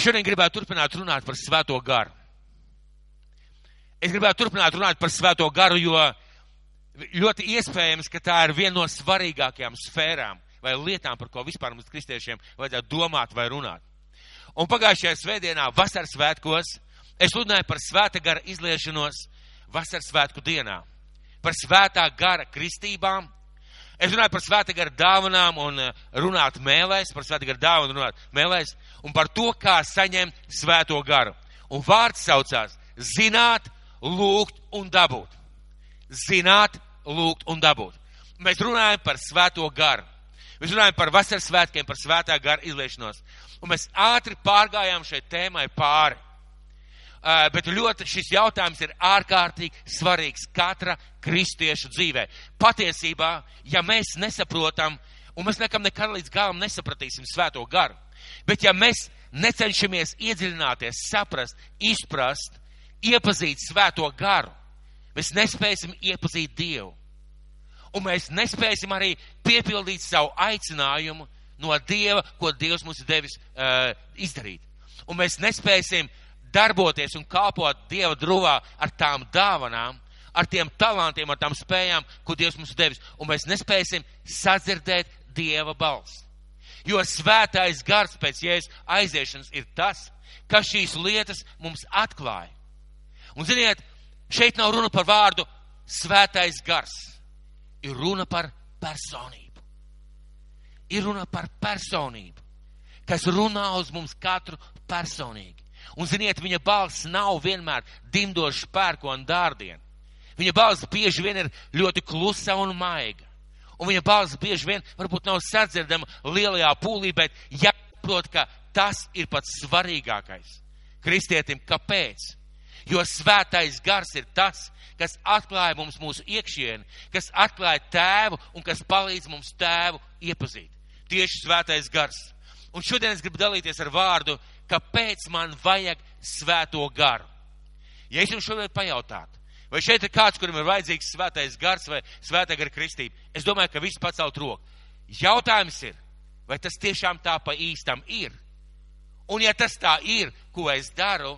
Es šodien gribētu turpināt runāt par svēto garu. Es gribētu turpināt runāt par svēto garu, jo ļoti iespējams, ka tā ir viena no svarīgākajām sfērām vai lietām, par ko vispār mums kristiešiem vajadzētu domāt vai runāt. Un pagājušajā svētdienā, vasaras svētkos, es runāju par svēta gara izliešanos vasaras svētku dienā, par svētā gara kristībām. Es runāju par svēta gara dāvanām un eh, runāt mēlēs, par svēta gara dāvanu runāt mēlēs, un par to, kā saņemt svēto garu. Un vārds saucās zināt, lūgt un dabūt. Zināt, lūgt un dabūt. Mēs runājam par svēto garu. Mēs runājam par vasaras svētkiem, par svētā gara izliešanos. Un mēs ātri pārgājām šai tēmai pāri. Bet ļoti šis jautājums ir ārkārtīgi svarīgs katra kristiešu dzīvē. Patiesībā, ja mēs nesaprotam, un mēs nekam nekad līdz galam nesapratīsim svēto garu, bet ja mēs necenšamies iedziļināties, saprast, izprast, iepazīt svēto garu, mēs nespēsim iepazīt Dievu. Un mēs nespēsim arī piepildīt savu aicinājumu no Dieva, ko Dievs mums ir devis uh, izdarīt. Un mēs nespēsim darboties un kalpot Dieva drūvā ar tām dāvanām, ar tiem talantiem, ar tām spējām, ko Dievs mums devis. Un mēs nespēsim sadzirdēt Dieva balsi. Jo svētais gars pēc jēzus aiziešanas ir tas, kas šīs lietas mums atklāja. Un ziniet, šeit nav runa par vārdu svētais gars. Ir runa par personību. Ir runa par personību, kas runā uz mums katru personīgi. Un ziniet, viņa balss nav vienmēr dimdošs pērkona dārdiena. Viņa balss bieži vien ir ļoti klusa un maiga. Un viņa balss bieži vien varbūt nav sadzirdama lielajā pūlī, bet jāprot, ka tas ir pats svarīgākais kristietim. Kāpēc? Jo svētais gars ir tas, kas atklāja mums mūsu iekšieni, kas atklāja tēvu un kas palīdz mums tēvu iepazīt. Tieši svētais gars. Un šodien es gribu dalīties ar vārdu, kāpēc man vajag svēto garu. Ja es jums šodien pajautātu, vai šeit ir kāds, kurim ir vajadzīgs svētais gars vai svētā gara kristība, es domāju, ka viss pacelt roku. Jautājums ir, vai tas tiešām tā pa īstam ir? Un ja tas tā ir, ko es daru,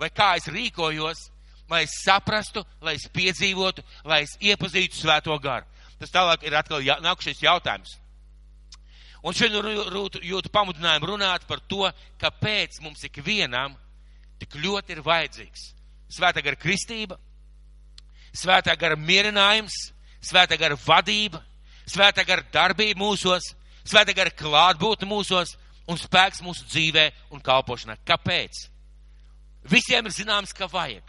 vai kā es rīkojos, lai es saprastu, lai es piedzīvotu, lai es iepazītu svēto garu. Tas tālāk ir atkal jā, nākušais jautājums. Un šodien jūtu pamudinājumu runāt par to, kāpēc mums ikvienam tik ļoti ir vajadzīgs svētā gara kristība, svētā gara mierinājums, svētā gara vadība, svētā gara darbība mūsos, svētā gara klātbūtne mūsos un spēks mūsu dzīvē un kalpošanā. Kāpēc? Visiem ir zināms, ka vajag.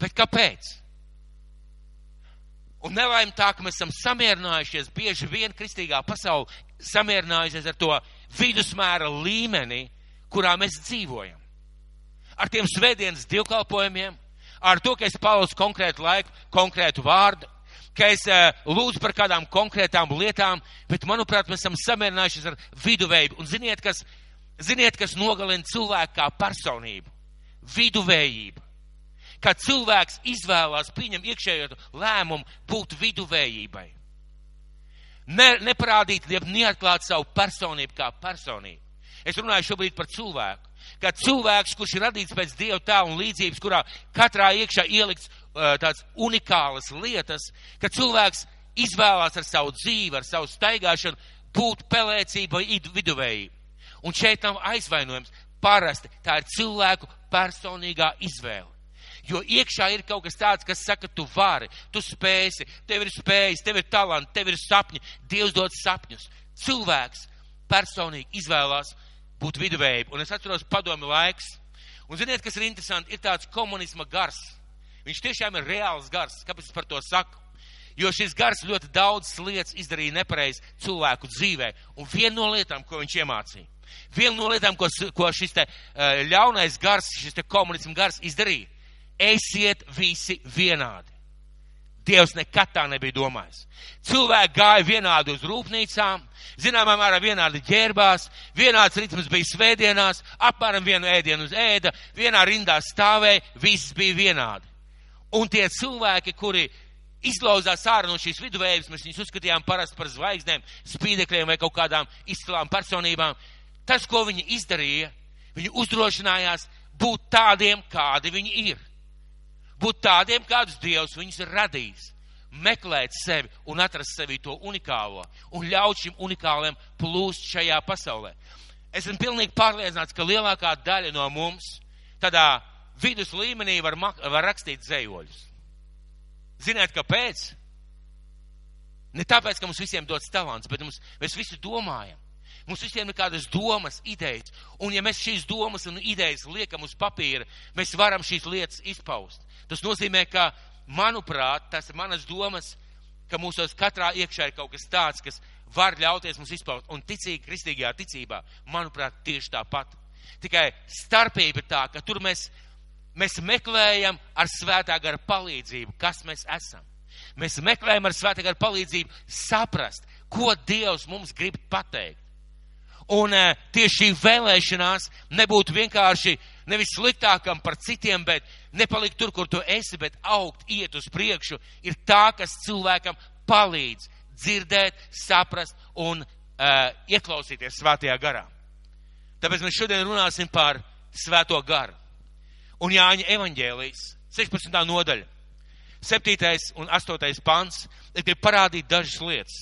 Bet kāpēc? Un nelaim tā, ka mēs esam samierinājušies, bieži vien kristīgā pasaule samierinājusies ar to vidusmēra līmeni, kurā mēs dzīvojam. Ar tiem svētdienas divkalpojumiem, ar to, ka es palauzu konkrētu laiku, konkrētu vārdu, ka es uh, lūdzu par kādām konkrētām lietām, bet, manuprāt, mēs esam samierinājušies ar viduvējību. Un ziniet, kas, ziniet, kas nogalina cilvēku kā personību? Viduvējība kad cilvēks izvēlās, pieņem iekšējo lēmumu būt viduvējībai. Ne, neparādīt, neatklāt savu personību kā personību. Es runāju šobrīd par cilvēku. Kā cilvēks, kurš ir radīts pēc dieva tā un līdzības, kurā katrā iekšā ielikts uh, tāds unikālas lietas, ka cilvēks izvēlās ar savu dzīvi, ar savu staigāšanu būt pelēcība vai viduvējība. Un šeit nav aizvainojums. Parasti tā ir cilvēku personīgā izvēle. Jo iekšā ir kaut kas tāds, kas saka, tu vari, tu spēsi, tev ir spējas, tev ir talanti, tev ir sapņi. Dievs dod sapņus. Cilvēks personīgi izvēlās būt viduvējību. Un es atceros padomi laiks. Un ziniet, kas ir interesanti, ir tāds komunisma gars. Viņš tiešām ir reāls gars. Kāpēc es par to saku? Jo šis gars ļoti daudz lietas izdarīja nepareizi cilvēku dzīvē. Un viena no lietām, ko viņš iemācīja, viena no lietām, ko, ko šis te uh, ļaunais gars, šis te komunisma gars izdarīja, esiet visi vienādi. Dievs nekad tā nebija domājis. Cilvēki gāja vienādi uz rūpnīcām, zināmā mērā vienādi ģērbās, vienāds ritms bija svētdienās, apmēram vienu ēdienu uz ēda, vienā rindā stāvēja, viss bija vienādi. Un tie cilvēki, kuri izlauzās ārā no šīs viduvējības, mēs viņus uzskatījām parasti par zvaigznēm, spīdekļiem vai kaut kādām izcilām personībām, tas, ko viņi izdarīja, Viņi uzdrošinājās būt tādiem, kādi viņi ir. Būt tādiem, kādus Dievs viņus ir radījis. Meklēt sevi un atrast sevi to unikālo un ļaut šim unikāliem plūst šajā pasaulē. Esmu pilnīgi pārliecināts, ka lielākā daļa no mums tādā vidus līmenī var, var rakstīt dzējoļus. Ziniet, kāpēc? Ne tāpēc, ka mums visiem dots talants, bet mums, mēs visi domājam. Mums visiem ir kādas domas, idejas. Un ja mēs šīs domas un idejas liekam uz papīra, mēs varam šīs lietas izpaust. Tas nozīmē, ka, manuprāt, tas ir manas domas, ka mūsos katrā iekšā ir kaut kas tāds, kas var ļauties mums izpaust. Un ticīgi, kristīgajā ticībā, manuprāt, tieši tāpat. Tikai starpība ir tā, ka tur mēs, mēs meklējam ar svētā gara palīdzību, kas mēs esam. Mēs meklējam ar svētā gara palīdzību saprast, ko Dievs mums grib pateikt. Un uh, tieši šī vēlēšanās nebūtu vienkārši nevis sliktākam par citiem, bet nepalikt tur, kur tu esi, bet augt, iet uz priekšu, ir tā, kas cilvēkam palīdz dzirdēt, saprast un uh, ieklausīties svētajā garā. Tāpēc mēs šodien runāsim par svēto garu. Un Jāņa evaņģēlijas 16. nodaļa, 7. un 8. pants, ir parādīt dažas lietas.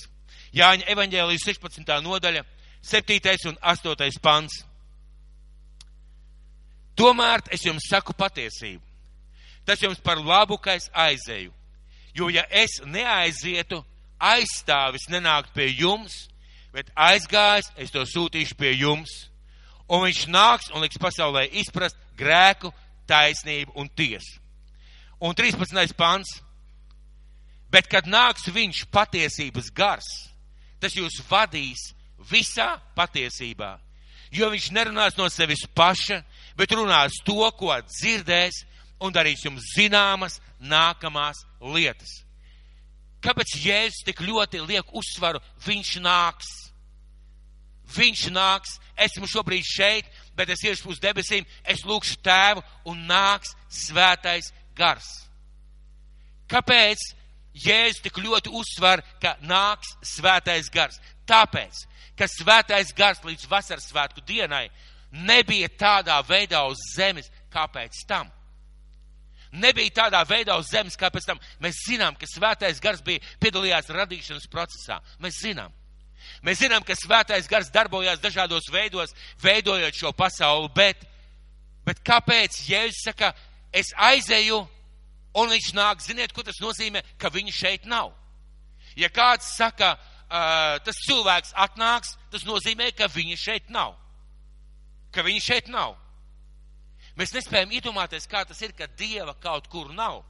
Jāņa evaņģēlijas 16. nodaļa, 7. un 8. pants. Tomēr es jums saku patiesību. Tas jums par labu, ka es aizēju. Jo ja es neaizietu, aizstāvis nenākt pie jums, bet aizgājis, es to sūtīšu pie jums. Un viņš nāks un liks pasaulē izprast grēku, taisnību un tiesu. Un 13. pants. Bet, kad nāks viņš patiesības gars, tas jūs vadīs visā patiesībā. Jo viņš nerunās no sevis paša, bet runās to, ko dzirdēs, un darīs jums zināmas nākamās lietas. Kāpēc Jēzus tik ļoti liek uzsvaru? Viņš nāks. Viņš nāks. Esmu šobrīd šeit, bet es iešu uz debesīm, es lūgšu tēvu un nāks svētais gars. Kāpēc Jēzus tik ļoti uzsver, ka nāks svētais gars? Tāpēc, ka svētais gars līdz vasaras svētku dienai nebija tādā veidā uz zemes, kāpēc tam. Nebija tādā veidā uz zemes, kā pēc tam. Mēs zinām, ka svētais gars bija piedalījās radīšanas procesā. Mēs zinām. Mēs zinām, ka svētais gars darbojās dažādos veidos, veidojot šo pasauli, bet, bet kāpēc Jēzus saka, es aizēju un viņš nāk, ziniet, ko tas nozīmē, ka viņa šeit nav. Ja kāds saka, uh, tas cilvēks atnāks, tas nozīmē, ka viņa šeit nav. Ka viņa šeit nav. Mēs nespējam iedomāties, kā tas ir, ka Dieva kaut kur nav.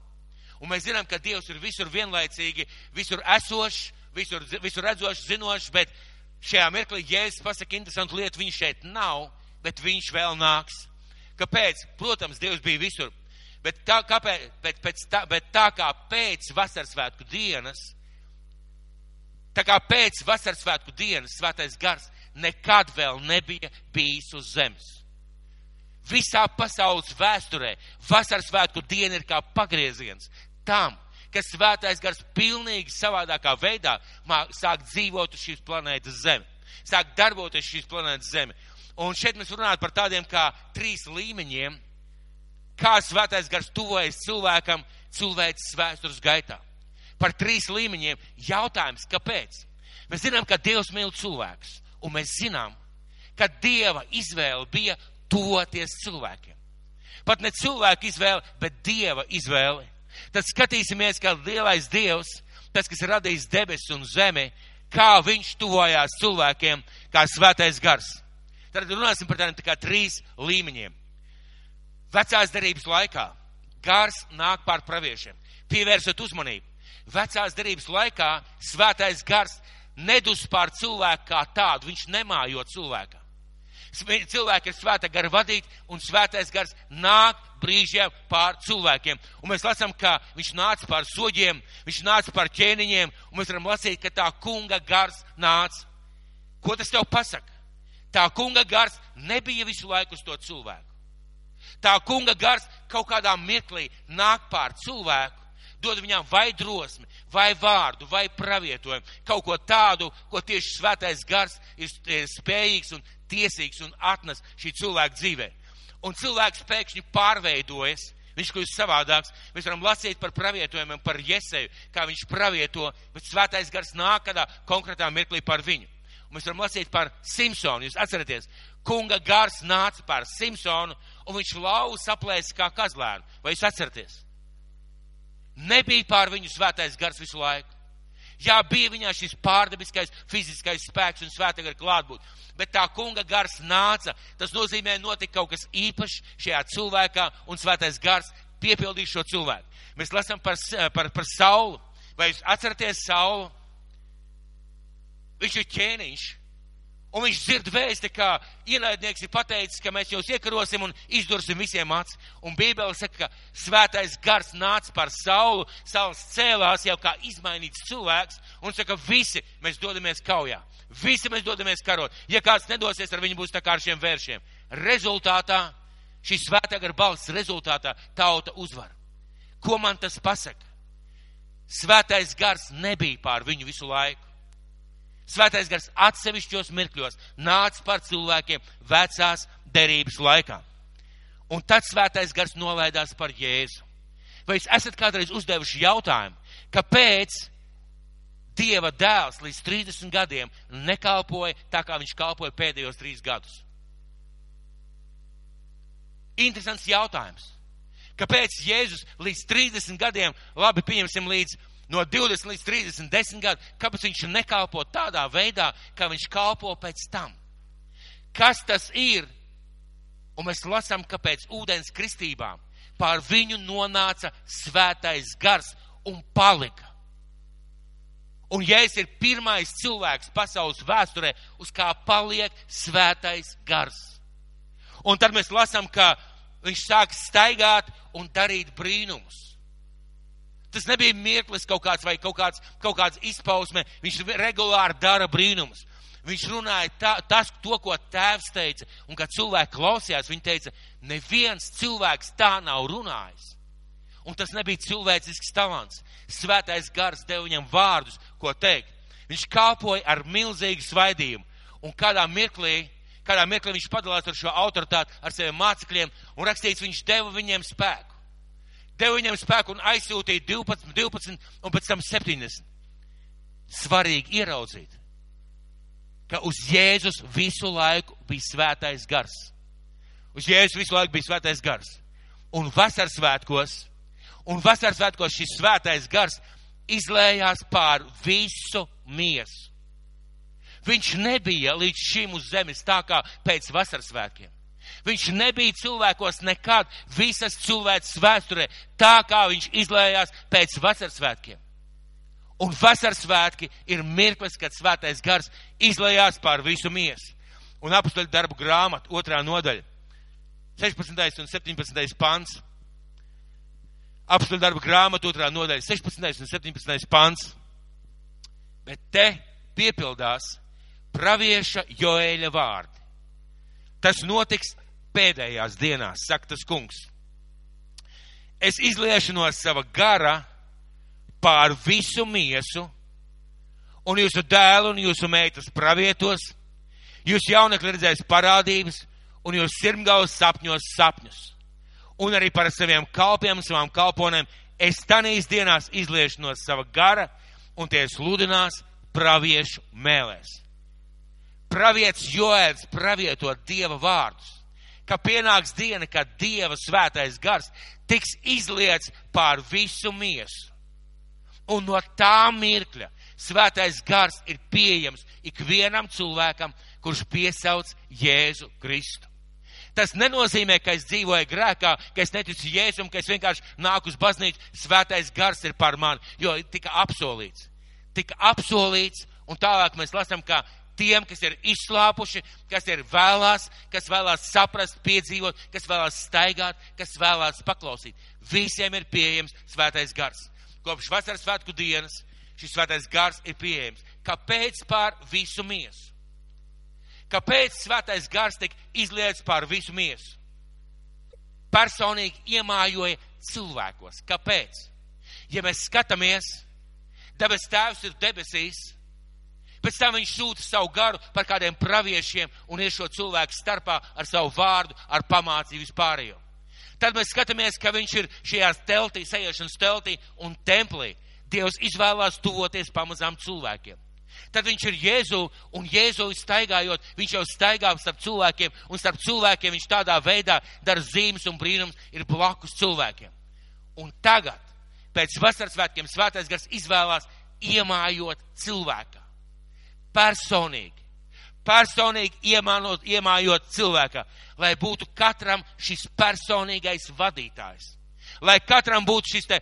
Un mēs zinām, ka Dievs ir visur vienlaicīgi, visur esošs, visur, visur redzošs, zinošs, bet šajā mirklī Jēzus pasaka interesantu lietu, viņš šeit nav, bet viņš vēl nāks. Kāpēc? Protams, Dievs bija visur. Bet tā, kāpēc, bet, pēc tā, bet tā kā pēc vasaras svētku dienas Tā kā pēc vasaras svētku dienas svētais gars nekad vēl nebija bijis uz zemes. Visā pasaules vēsturē vasaras svētku diena ir kā pagrieziens tam, ka svētais gars pilnīgi savādākā veidā sāk dzīvot uz šīs planētas Zeme, sāk darboties šīs planētas Zeme. Un šeit mēs runājam par tādiem kā trīs līmeņiem, kā svētais gars tuvojas cilvēkam cilvēces vēstures gaitā par trīs līmeņiem. Jautājums, kāpēc? Mēs zinām, ka Dievs mīl cilvēkus, un mēs zinām, ka Dieva izvēle bija tuvoties cilvēkiem. Pat ne cilvēku izvēle, bet Dieva izvēle. Tad skatīsimies, kā lielais Dievs, tas, kas radījis debesis un zemi, kā viņš tuvojās cilvēkiem, kā svētais gars. Tad runāsim par tādiem tā kā trīs līmeņiem. Vecās darības laikā gars nāk pār praviešiem. Pievērsiet uzmanību vecās derības laikā svētais gars nedus pār cilvēku kā tādu, viņš nemājo cilvēkā. Cilvēki ir svēta gara vadīti, un svētais gars nāk brīžiem pār cilvēkiem. Un mēs lasām, ka viņš nāca pār soģiem, viņš nāca pār ķēniņiem, un mēs varam lasīt, ka tā kunga gars nāca. Ko tas tev pasaka? Tā kunga gars nebija visu laiku uz to cilvēku. Tā kunga gars kaut kādā mirklī nāk pār cilvēku dod viņām vai drosmi, vai vārdu, vai pravietojumu, kaut ko tādu, ko tieši svētais gars ir spējīgs un tiesīgs un atnes šī cilvēka dzīvē. Un cilvēks pēkšņi pārveidojas, viņš kļūst savādāks. Mēs varam lasīt par pravietojumiem, par Jeseju, kā viņš pravieto, bet svētais gars nāk kādā konkrētā mirklī par viņu. Un mēs varam lasīt par Simpsonu. Jūs atceraties, kunga gars nāca par Simpsonu, un viņš lauva saplēs kā kazlēnu. Vai jūs atceraties? Nebija pār viņu svētais gars visu laiku. Jā, bija viņā šis pārdabiskais, fiziskais spēks un svētā gara klātbūt, bet tā kunga gars nāca. Tas nozīmē, notika kaut kas īpašs šajā cilvēkā, un svētais gars piepildīja šo cilvēku. Mēs lasām par, par, par Saulu. Vai jūs atceraties Saulu? Viņš ir ķēniņš. Un viņš dzird vēsti, kā ienaidnieks ir pateicis, ka mēs jūs iekarosim un izdursim visiem acis. Un Bībele saka, ka svētais gars nāca par saulu, saules cēlās jau kā izmainīts cilvēks un saka, visi mēs dodamies kaujā. Visi mēs dodamies karot. Ja kāds nedosies, ar viņu būs tā kā ar šiem vēršiem. Rezultātā, šī svētā gara balss rezultātā tauta uzvar. Ko man tas pasaka? Svētais gars nebija pār viņu visu laiku. Svētais gars atsevišķos mirkļos nāca par cilvēkiem vecās derības laikā. Un tad svētais gars nolaidās par Jēzu. Vai jūs esat kādreiz uzdevuši jautājumu, kāpēc Dieva dēls līdz 30 gadiem nekalpoja tā, kā viņš kalpoja pēdējos trīs gadus? Interesants jautājums. Kāpēc Jēzus līdz 30 gadiem, labi, pieņemsim līdz no 20 līdz 30, 10 gadu, kāpēc viņš nekalpo tādā veidā, kā viņš kalpo pēc tam? Kas tas ir? Un mēs lasām, ka pēc ūdens kristībām pār viņu nonāca svētais gars un palika. Un Jēzus ir pirmais cilvēks pasaules vēsturē, uz kā paliek svētais gars. Un tad mēs lasām, ka viņš sāk staigāt un darīt brīnumus. Tas nebija mirklis kaut kāds vai kaut kāds, kaut kāds izpausme. Viņš regulāri dara brīnumus. Viņš runāja tā, tas, to, ko tēvs teica, un kad cilvēki klausījās, viņi teica, neviens cilvēks tā nav runājis. Un tas nebija cilvēcisks talants. Svētais gars deva viņam vārdus, ko teikt. Viņš kalpoja ar milzīgu svaidījumu. Un kādā mirklī, kādā mirklī viņš padalās ar šo autoritāti, ar saviem mācekļiem, un rakstīts, viņš deva viņiem spēku deva viņam spēku un aizsūtīja 12, 12 un pēc tam 70. Svarīgi ieraudzīt, ka uz Jēzus visu laiku bija svētais gars. Uz Jēzus visu laiku bija svētais gars. Un vasaras svētkos, un vasaras svētkos šis svētais gars izlējās pār visu miesu. Viņš nebija līdz šim uz zemes tā kā pēc vasaras svētkiem. Viņš nebija cilvēkos nekad visas cilvēks vēsturē, tā kā viņš izlējās pēc vasaras svētkiem. Un vasaras svētki ir mirklis, kad svētais gars izlējās pār visu miesu. Un apstuļu darbu grāmatu otrā nodaļa, 16. un 17. pants. Apstuļu darbu grāmatu otrā nodaļa, 16. un 17. pants. Bet te piepildās pravieša Joēļa vārdi. Tas notiks pēdējās dienās, saka tas kungs. Es izliešu no sava gara pār visu miesu, un jūsu dēlu un jūsu meitas pravietos, jūs jaunekļi redzēs parādības, un jūs sirmgaus sapņos sapņus. Un arī par saviem kalpiem, savām kalponēm, es tanīs dienās izliešu no sava gara, un tie sludinās praviešu mēlēs. Pravietis Joēls pravieto Dieva vārdus ka pienāks diena, kad Dieva svētais gars tiks izliets pār visu miesu. Un no tā mirkļa svētais gars ir pieejams ikvienam cilvēkam, kurš piesauc Jēzu Kristu. Tas nenozīmē, ka es dzīvoju grēkā, ka es neticu Jēzum, ka es vienkārši nāku uz baznīcu, svētais gars ir par mani, jo tika apsolīts. Tika apsolīts, un tālāk mēs lasām, ka tiem, kas ir izslāpuši, kas ir vēlās, kas vēlās saprast, piedzīvot, kas vēlās staigāt, kas vēlās paklausīt. Visiem ir pieejams svētais gars. Kopš vasaras svētku dienas šis svētais gars ir pieejams. Kāpēc pār visu miesu? Kāpēc svētais gars tika izlietas pār visu miesu? Personīgi iemājoja cilvēkos. Kāpēc? Ja mēs skatāmies, debes tēvs ir debesīs, Pēc tam viņš sūta savu garu par kādiem praviešiem un ir šo cilvēku starpā ar savu vārdu, ar pamācību vispārējo. Tad mēs skatāmies, ka viņš ir šajās teltī, sajiešanas teltī un templī. Dievs izvēlās tuvoties pamazām cilvēkiem. Tad viņš ir Jēzu, un Jēzu staigājot, viņš jau staigā starp cilvēkiem, un starp cilvēkiem viņš tādā veidā dara zīmes un brīnums, ir blakus cilvēkiem. Un tagad, pēc vasaras svētkiem, svētais gars izvēlās iemājot cilvēkā. Personīgi. Personīgi iemānot, iemājot cilvēkā, lai būtu katram šis personīgais vadītājs. Lai katram būtu šis te,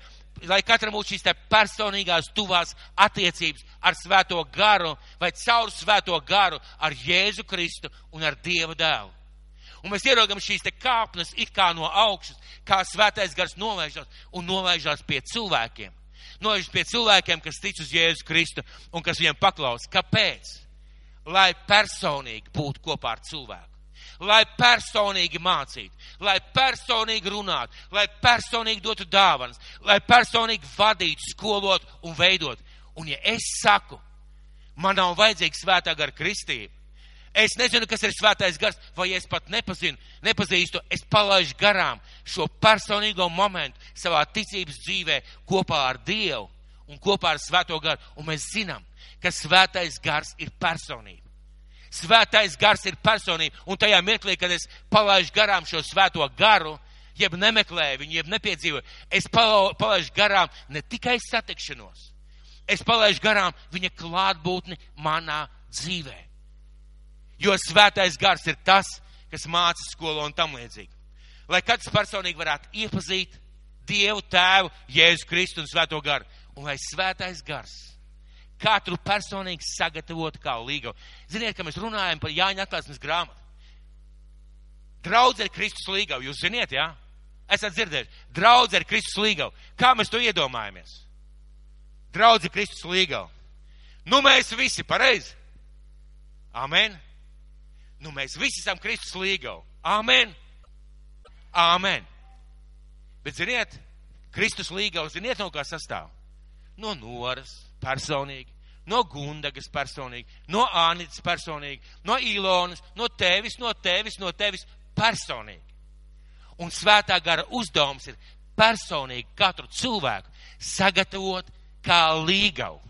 lai katram būtu šīs te personīgās tuvās attiecības ar svēto garu vai caur svēto garu ar Jēzu Kristu un ar Dieva dēlu. Un mēs ieraugam šīs te kāpnes it kā no augšas, kā svētais gars nolaižās un nolaižās pie cilvēkiem. Nolaižas pie cilvēkiem, kas tic uz Jēzu Kristu un kas viņiem paklaus. Kāpēc? Lai personīgi būtu kopā ar cilvēku. Lai personīgi mācītu, lai personīgi runātu, lai personīgi dotu dāvanas, lai personīgi vadītu, skolotu un veidot. Un ja es saku, man nav vajadzīga svētā gara kristība, Es nezinu, kas ir svētais gars, vai es pat nepazinu, nepazīstu, es palaidu garām šo personīgo momentu savā ticības dzīvē kopā ar Dievu un kopā ar svēto garu. Un mēs zinām, ka svētais gars ir personība. Svētais gars ir personība, un tajā mirklī, kad es palaidu garām šo svēto garu, jeb nemeklēju viņu, jeb nepiedzīvoju, es palaidu garām ne tikai satikšanos, es palaidu garām viņa klātbūtni manā dzīvē. Jo svētais gars ir tas, kas māca skolo un tam līdzīgi. Lai katrs personīgi varētu iepazīt Dievu Tēvu, Jēzu Kristu un Svēto garu. Un lai svētais gars katru personīgi sagatavotu kā līgavu. Ziniet, ka mēs runājam par Jāņa atklāsmes grāmatu. Draudz ir Kristus līgava, jūs ziniet, jā? Esat dzirdējuši. Draudz ir Kristus līgava. Kā mēs to iedomājamies? Draudz ir Kristus līgava. Nu mēs visi pareizi. Amen. Nu, mēs visi esam Kristus līgavu. Āmen! Āmen! Bet, ziniet, Kristus līgavs, ziniet, no kā sastāv? No Noras personīgi, no Gundagas personīgi, no Ānits personīgi, no Ilonas, no tevis, no tevis, no tevis personīgi. Un svētā gara uzdevums ir personīgi katru cilvēku sagatavot kā līgavu.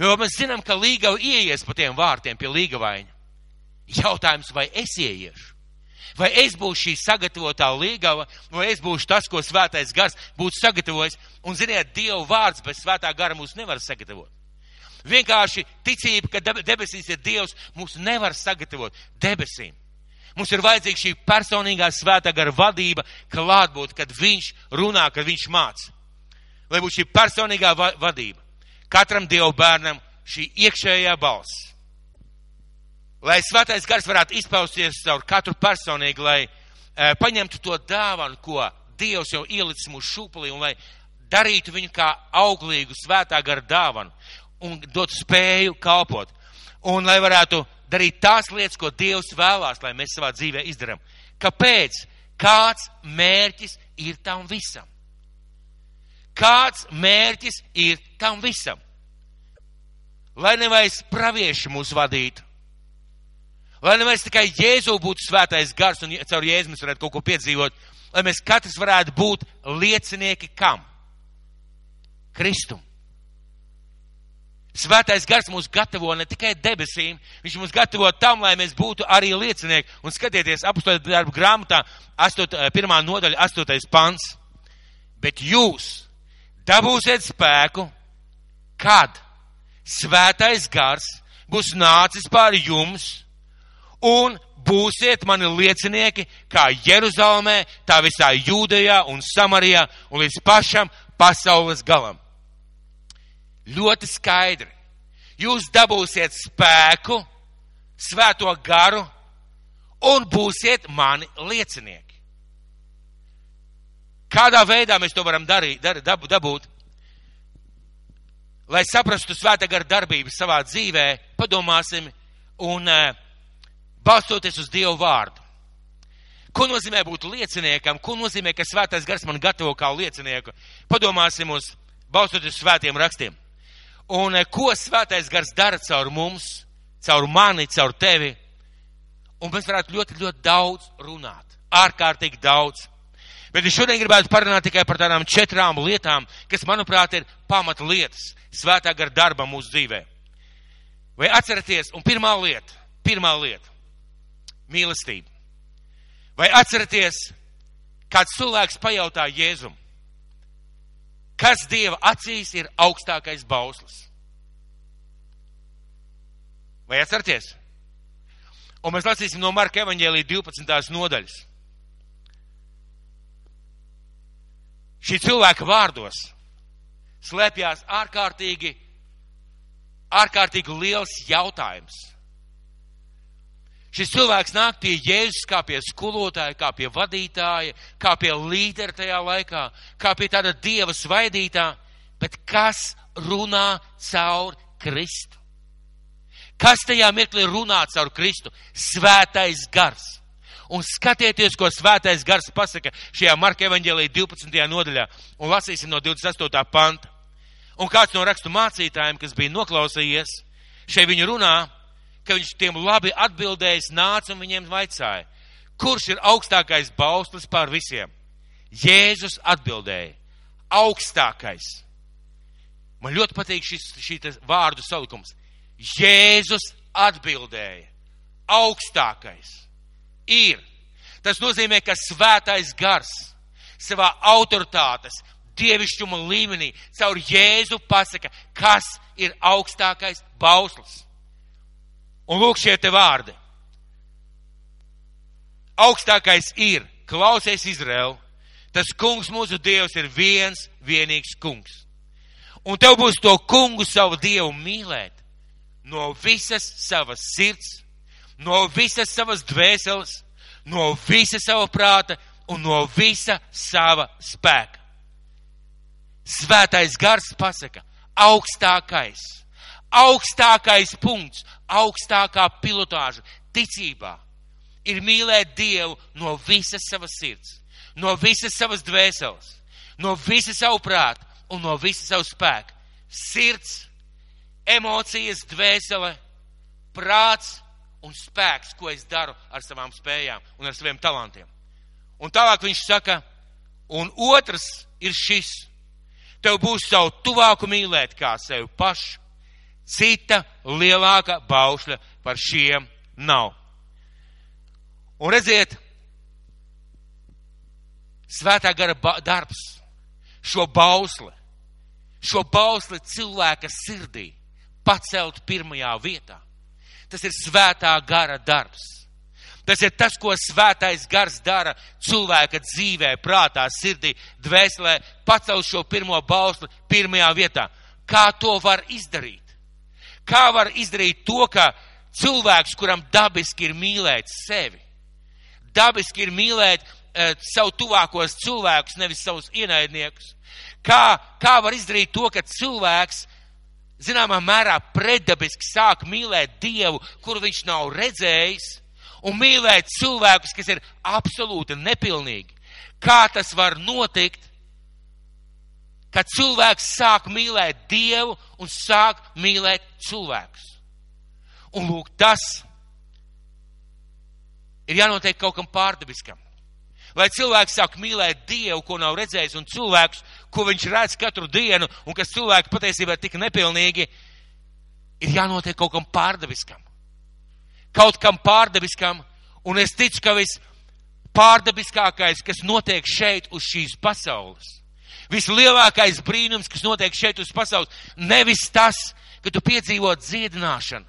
Jo mēs zinām, ka līgava ieies pa tiem vārtiem pie līgavaina. Jautājums, vai es ieiešu? Vai es būšu šī sagatavotā līgava, vai es būšu tas, ko svētais gars būtu sagatavojis? Un, ziniet, Dieva vārds bez svētā gara mūs nevar sagatavot. Vienkārši ticība, ka debesīs ir Dievs, mūs nevar sagatavot debesīm. Mums ir vajadzīga šī personīgā svētā gara vadība, klātbūt, kad viņš runā, kad viņš māca. Lai būtu šī personīgā va vadība. Katram Dieva bērnam šī iekšējā balss lai svētais gars varētu izpausties caur katru personīgi, lai e, paņemtu to dāvanu, ko Dievs jau ielicis mūsu šūpulī, un lai darītu viņu kā auglīgu svētā gara dāvanu un dotu spēju kalpot. Un lai varētu darīt tās lietas, ko Dievs vēlās, lai mēs savā dzīvē izdarām. Kāpēc? Kāds mērķis ir tam visam? Kāds mērķis ir tam visam? Lai nevairs pravieši mūs vadītu, Lai nevis tikai Jēzu būtu svētais gars un caur Jēzu mēs varētu kaut ko piedzīvot, lai mēs katrs varētu būt liecinieki kam? Kristum. Svētais gars mūs gatavo ne tikai debesīm, viņš mūs gatavo tam, lai mēs būtu arī liecinieki. Un skatieties, apstākļu darbu grāmatā, 8, 1. nodaļa, 8. pants. Bet jūs dabūsiet spēku, kad svētais gars būs nācis pār jums un būsiet mani liecinieki kā Jeruzalemē, tā visā Jūdejā un Samarijā un līdz pašam pasaules galam. Ļoti skaidri. Jūs dabūsiet spēku, svēto garu un būsiet mani liecinieki. Kādā veidā mēs to varam darīt, dar, dab, dabūt? Lai saprastu svētā gara darbību savā dzīvē, padomāsim un uh, balstoties uz Dievu vārdu. Ko nozīmē būt lieciniekam? Ko nozīmē, ka svētais gars man gatavo kā liecinieku? Padomāsim uz balstoties uz svētiem rakstiem. Un eh, ko svētais gars dara caur mums, caur mani, caur tevi? Un mēs varētu ļoti, ļoti daudz runāt. Ārkārtīgi daudz. Bet es šodien gribētu parunāt tikai par tādām četrām lietām, kas, manuprāt, ir pamata lietas svētā gara darba mūsu dzīvē. Vai atceraties, un pirmā lieta, pirmā lieta - mīlestība. Vai atceraties, kāds cilvēks pajautā Jēzum, kas Dieva acīs ir augstākais bauslis? Vai atceraties? Un mēs lasīsim no Marka evaņģēlī 12. nodaļas. Šī cilvēka vārdos slēpjās ārkārtīgi, ārkārtīgi liels jautājums. Šis cilvēks nāk pie Jēzus kā pie skolotāja, kā pie vadītāja, kā pie līdera tajā laikā, kā pie tāda dieva svaidītā, bet kas runā caur Kristu? Kas tajā mirklī runā caur Kristu? Svētais gars. Un skatieties, ko svētais gars pasaka šajā Marka evaņģēlī 12. nodaļā, un lasīsim no 28. panta. Un kāds no rakstu mācītājiem, kas bija noklausījies, šeit viņu runā, ka viņš tiem labi atbildējis, nāca un viņiem vaicāja, kurš ir augstākais bauslis pār visiem? Jēzus atbildēja, augstākais. Man ļoti patīk šis, šī vārdu salikums. Jēzus atbildēja, augstākais ir. Tas nozīmē, ka svētais gars savā autoritātes, dievišķuma līmenī caur Jēzu pasaka, kas ir augstākais bauslis. Un lūk šie te vārdi. Augstākais ir, klausies Izraēlu, tas kungs mūsu dievs ir viens, vienīgs kungs. Un tev būs to kungu savu dievu mīlēt no visas savas sirds, no visas savas dvēseles, no visa sava prāta un no visa sava spēka. Svētais gars pasaka, augstākais, augstākais punkts, augstākā pilotāža ticībā ir mīlēt Dievu no visas savas sirds, no visas savas dvēseles, no visa savu prātu un no visa savu spēku. Sirds, emocijas, dvēsele, prāts un spēks, ko es daru ar savām spējām un ar saviem talantiem. Un tālāk viņš saka, un otrs ir šis Tev būs savu tuvāku mīlēt kā sevi pašu. Cita lielāka baušļa par šiem nav. Un redziet, svētā gara darbs, šo bausli, šo bausli cilvēka sirdī pacelt pirmajā vietā. Tas ir svētā gara darbs. Tas ir tas, ko svētais gars dara cilvēka dzīvē, prātā, sirdī, dvēselē, pacelt šo pirmo bausli pirmajā vietā. Kā to var izdarīt? Kā var izdarīt to, ka cilvēks, kuram dabiski ir mīlēt sevi, dabiski ir mīlēt e, savu tuvākos cilvēkus, nevis savus ienaidniekus. Kā, kā var izdarīt to, ka cilvēks zināmā mērā preddabiski sāk mīlēt Dievu, kuru viņš nav redzējis, un mīlēt cilvēkus, kas ir absolūti nepilnīgi. Kā tas var notikt, kad cilvēks sāk mīlēt Dievu un sāk mīlēt cilvēkus? Un lūk, tas ir jānotiek kaut kam pārdabiskam. Lai cilvēks sāk mīlēt Dievu, ko nav redzējis, un cilvēkus, ko viņš redz katru dienu, un kas cilvēki patiesībā ir tik nepilnīgi, ir jānotiek kaut kam pārdabiskam kaut kam pārdabiskam, un es ticu, ka viss pārdabiskākais, kas notiek šeit uz šīs pasaules, vislielākais brīnums, kas notiek šeit uz pasaules, nevis tas, ka tu piedzīvo dziedināšanu.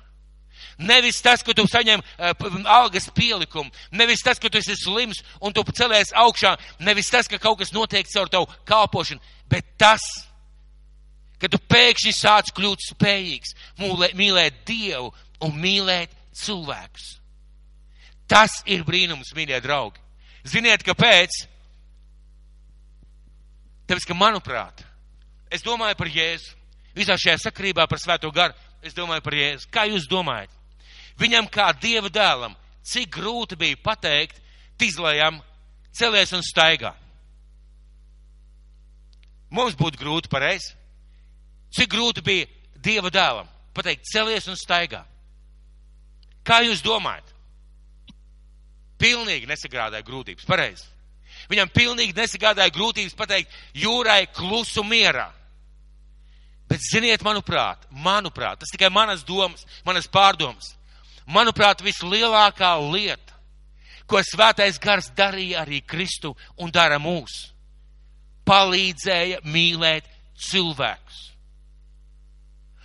Nevis tas, ka tu saņem uh, algas pielikumu, nevis tas, ka tu esi slims un tu celies augšā, nevis tas, ka kaut kas notiek caur tavu kalpošanu, bet tas, ka tu pēkšņi sāc kļūt spējīgs mūlē, mīlēt Dievu un mīlēt cilvēkus. Tas ir brīnums, mīļie draugi. Ziniet, kāpēc? Tāpēc, ka, manuprāt, es domāju par Jēzu. Visā šajā sakrībā par Svēto garu es domāju par Jēzu. Kā jūs domājat? Viņam kā Dieva dēlam, cik grūti bija pateikt, tīzlējam, celies un staigā. Mums būtu grūti pareizi. Cik grūti bija Dieva dēlam? Pateikt, celies un staigā. Kā jūs domājat? Pilnīgi nesagrādāja grūtības, pareizi. Viņam pilnīgi nesagādāja grūtības pateikt jūrai klusu mierā. Bet ziniet, manuprāt, manuprāt, tas tikai manas domas, manas pārdomas. Manuprāt, vislielākā lieta, ko svētais gars darīja arī Kristu un dara mūs, palīdzēja mīlēt cilvēkus.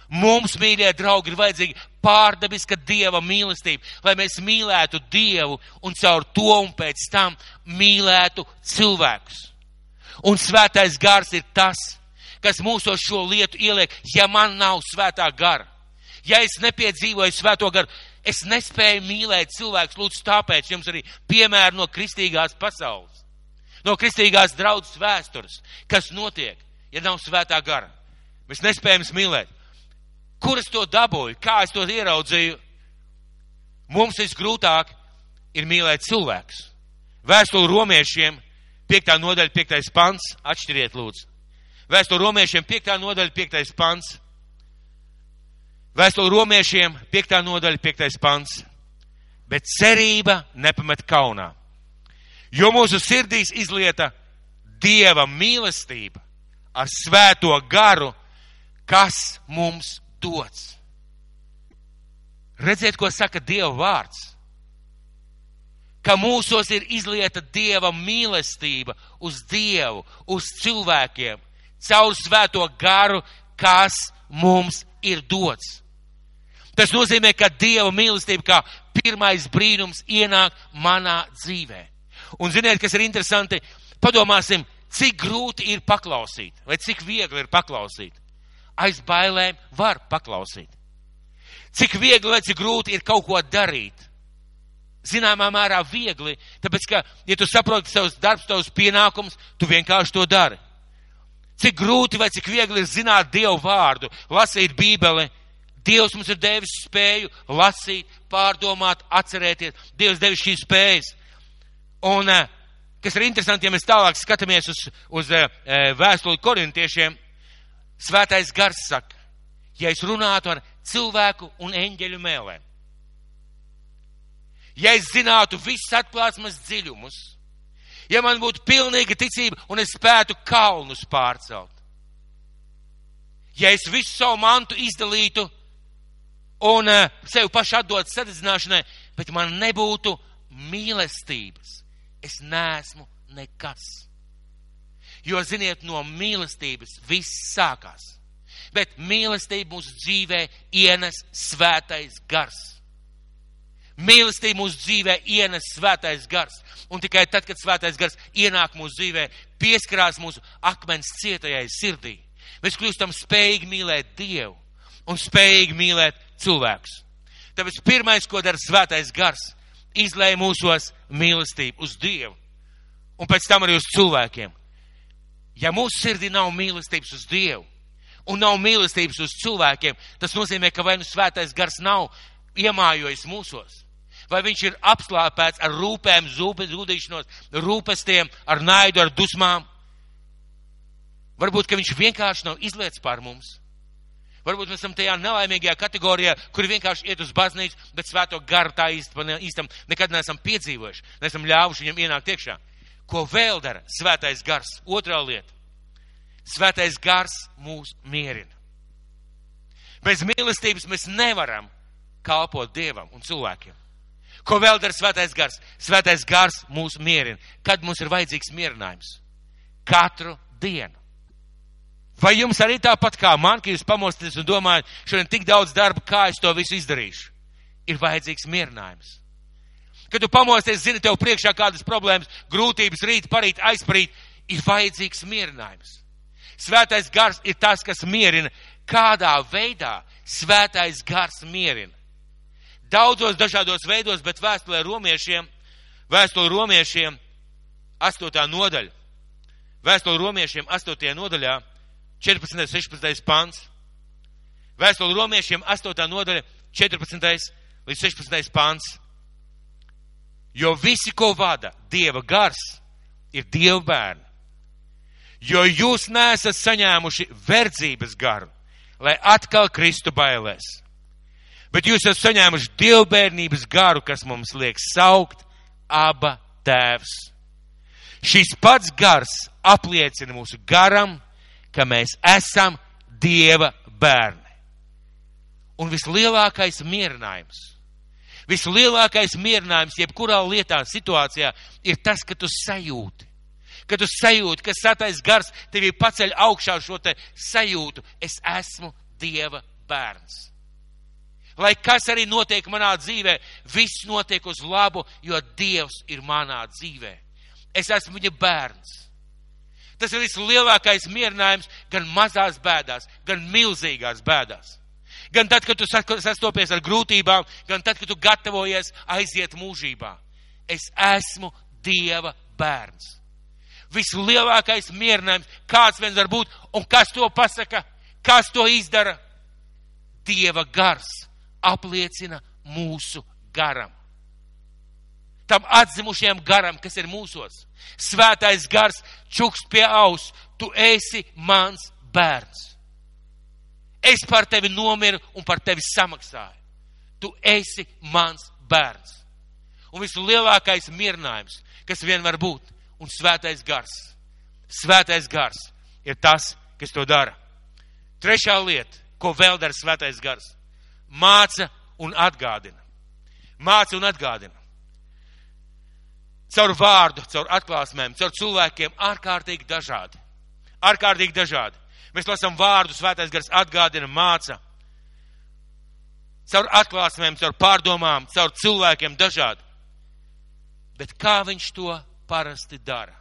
Mums, mīļie draugi, ir vajadzīga pārdabiska dieva mīlestība, lai mēs mīlētu dievu un caur to un pēc tam mīlētu cilvēkus. Un svētais gars ir tas, kas mūsos šo lietu ieliek, ja man nav svētā gara. Ja es nepiedzīvoju svēto garu, es nespēju mīlēt cilvēkus, lūdzu, tāpēc jums arī piemēri no kristīgās pasaules, no kristīgās draudzes vēstures, kas notiek, ja nav svētā gara. Mēs nespējam mīlēt. Kur es to dabūju? Kā es to ieraudzīju? Mums visgrūtāk ir mīlēt cilvēkus. Vēstuli romiešiem, 5. nodaļa, 5. pants, atšķiriet lūdzu. Vēstuli romiešiem, 5. nodaļa, 5. pants. Vēstuli romiešiem, 5. nodaļa, 5. pants. Bet cerība nepamet kaunā. Jo mūsu sirdīs izlieta Dieva mīlestība ar svēto garu, kas mums dots. Redziet, ko saka Dieva vārds. Ka mūsos ir izlieta Dieva mīlestība uz Dievu, uz cilvēkiem, caur svēto garu, kas mums ir dots. Tas nozīmē, ka Dieva mīlestība kā pirmais brīnums ienāk manā dzīvē. Un ziniet, kas ir interesanti? Padomāsim, cik grūti ir paklausīt, vai cik viegli ir paklausīt aiz bailēm var paklausīt. Cik viegli vai cik grūti ir kaut ko darīt. Zināmā mērā viegli, tāpēc, ka, ja tu saproti savus darbus, savus pienākumus, tu vienkārši to dari. Cik grūti vai cik viegli ir zināt Dievu vārdu, lasīt Bībeli. Dievs mums ir devis spēju lasīt, pārdomāt, atcerēties. Dievs devis šīs spējas. Un, eh, kas ir interesanti, ja mēs tālāk skatāmies uz, uz eh, vēstuli korintiešiem, Svētais gars saka, ja es runātu ar cilvēku un eņģeļu mēlēm, ja es zinātu visus atklāsmes dziļumus, ja man būtu pilnīga ticība un es spētu kalnus pārcelt, ja es visu savu mantu izdalītu un uh, sev pašu atdot sadedzināšanai, bet man nebūtu mīlestības, es neesmu nekas. Jo, ziniet, no mīlestības viss sākās. Bet mīlestība mūsu dzīvē ienes svētais gars. Mīlestība mūsu dzīvē ienes svētais gars. Un tikai tad, kad svētais gars ienāk mūsu dzīvē, pieskarās mūsu akmens cietajai sirdī, mēs kļūstam spējīgi mīlēt Dievu un spējīgi mīlēt cilvēkus. Tāpēc pirmais, ko dara svētais gars, izlēja mūsos mīlestību uz Dievu un pēc tam arī uz cilvēkiem. Ja mūsu sirdī nav mīlestības uz Dievu un nav mīlestības uz cilvēkiem, tas nozīmē, ka vai nu svētais gars nav iemājojis mūsos, vai viņš ir apslāpēts ar rūpēm, zūdīšanos, rūpestiem, ar naidu, ar dusmām. Varbūt, ka viņš vienkārši nav izlietis pār mums. Varbūt mēs esam tajā nelaimīgajā kategorijā, kur vienkārši iet uz baznīcu, bet svēto garu tā īstam nekad neesam piedzīvojuši, neesam ļāvuši viņam ienākt iekšā. Ko vēl dara svētais gars? Otrā lieta. Svētais gars mūs mierina. Bez mīlestības mēs nevaram kalpot Dievam un cilvēkiem. Ko vēl dara svētais gars? Svētais gars mūs mierina. Kad mums ir vajadzīgs mierinājums? Katru dienu. Vai jums arī tāpat kā man, ka jūs pamosties un domājat, šodien tik daudz darba, kā es to visu izdarīšu? Ir vajadzīgs mierinājums. Kad tu pamosties, zini, tev priekšā kādas problēmas, grūtības rīt, parīt, aizparīt, ir vajadzīgs mierinājums. Svētais gars ir tas, kas mierina. Kādā veidā svētais gars mierina? Daudzos dažādos veidos, bet vēstulē romiešiem, vēstule romiešiem, 8. nodaļa. Vēstule romiešiem 8. nodaļā, 14. 16. pants. Vēstule romiešiem 8. nodaļa, 14. līdz 16. pants. Jo visi, ko vada Dieva gars, ir Dieva bērni. Jo jūs nesat saņēmuši verdzības garu, lai atkal kristu bailēs. Bet jūs esat saņēmuši dievbērnības garu, kas mums liek saukt aba tēvs. Šis pats gars apliecina mūsu garam, ka mēs esam Dieva bērni. Un vislielākais mierinājums, vislielākais mierinājums jebkurā lietā, situācijā ir tas, ka tu sajūti, ka tu sajūti, ka satais gars tevi paceļ augšā šo te sajūtu, es esmu Dieva bērns. Lai kas arī notiek manā dzīvē, viss notiek uz labu, jo Dievs ir manā dzīvē. Es esmu viņa bērns. Tas ir vislielākais mierinājums gan mazās bēdās, gan milzīgās bēdās. Gan tad, kad tu sastopies ar grūtībām, gan tad, kad tu gatavojies aiziet mūžībā. Es esmu Dieva bērns. Vislielākais mierinājums, kāds viens var būt, un kas to pasaka, kas to izdara? Dieva gars apliecina mūsu garam. Tam atzimušajam garam, kas ir mūsos. Svētais gars čukst pie aus, tu esi mans bērns. Es par tevi nomiru un par tevi samaksāju. Tu esi mans bērns. Un vislielākais mierinājums, kas vien var būt, un svētais gars. Svētais gars ir tas, kas to dara. Trešā lieta, ko vēl dara svētais gars māca un atgādina. Māca un atgādina. Caur vārdu, caur atklāsmēm, caur cilvēkiem ārkārtīgi dažādi. Ārkārtīgi dažādi. Mēs lasām vārdu, svētais gars atgādina, māca. Caur atklāsmēm, caur pārdomām, caur cilvēkiem dažādi. Bet kā viņš to parasti dara?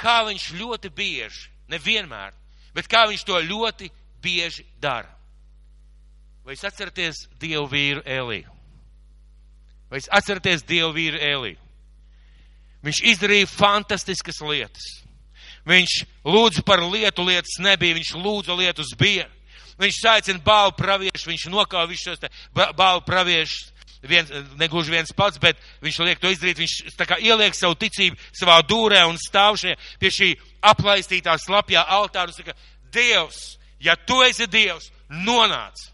Kā viņš ļoti bieži, nevienmēr, bet kā viņš to ļoti bieži dara? Vai jūs atceraties Dievu vīru Eliju? Vai jūs atceraties Dievu vīru Eliju? Viņš izdarīja fantastiskas lietas. Viņš lūdza par lietu, lietas nebija, viņš lūdza lietus bija. Viņš saicina bālu praviešu, viņš nokāva visus šos bālu praviešus, viens, negluži viens pats, bet viņš liek to izdarīt, viņš tā kā ieliek savu ticību savā dūrē un stāv šie, pie šī aplaistītā slapjā altāra un saka, Dievs, ja tu esi Dievs, nonāc.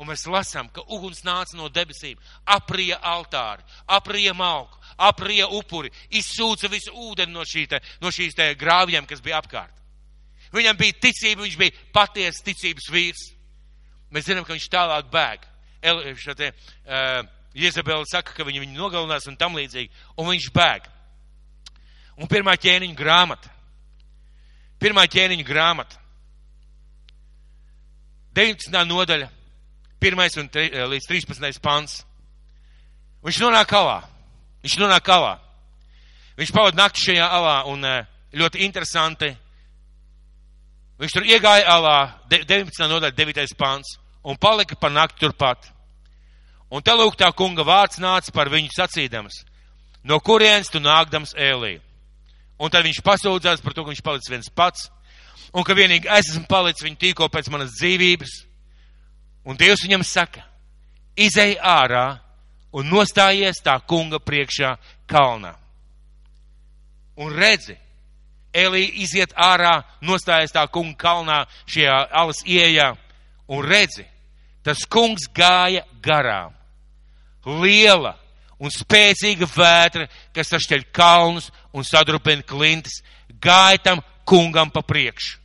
Un mēs lasām, ka uguns nāca no debesīm, aprija altāri, aprija malku, aprija upuri, izsūca visu ūdeni no, šī te, no šīs te grāvjiem, kas bija apkārt. Viņam bija ticība, viņš bija patiesa ticības vīrs. Mēs zinām, ka viņš tālāk bēg. El, te, uh, Jezabela saka, ka viņi viņu nogalinās un tam līdzīgi, un viņš bēg. Un pirmā ķēniņa grāmata. Pirmā ķēniņa grāmata. 19. nodaļa 1 un 3, eh, līdz 13 pants. Viņš nonāk alā. Viņš nonāk alā. Viņš pavada nakti šajā alā un eh, ļoti interesanti. Viņš tur iegāja alā, 19. nodaļa, 9. pants, un palika par nakti turpat. Un te lūk tā kunga vārds nāca par viņu sacīdams, no kurienes tu nākdams ēlī. Un tad viņš pasūdzās par to, ka viņš palicis viens pats, un ka vienīgi es esmu palicis viņa tīko pēc manas dzīvības Un Dievs viņam saka, izei ārā un nostājies tā kunga priekšā kalnā. Un redzi, Elī iziet ārā, nostājies tā kunga kalnā šajā alas ieejā un redzi, tas kungs gāja garām. Liela un spēcīga vētra, kas sašķeļ kalnus un sadrupina klintis, gāja tam kungam pa priekšu.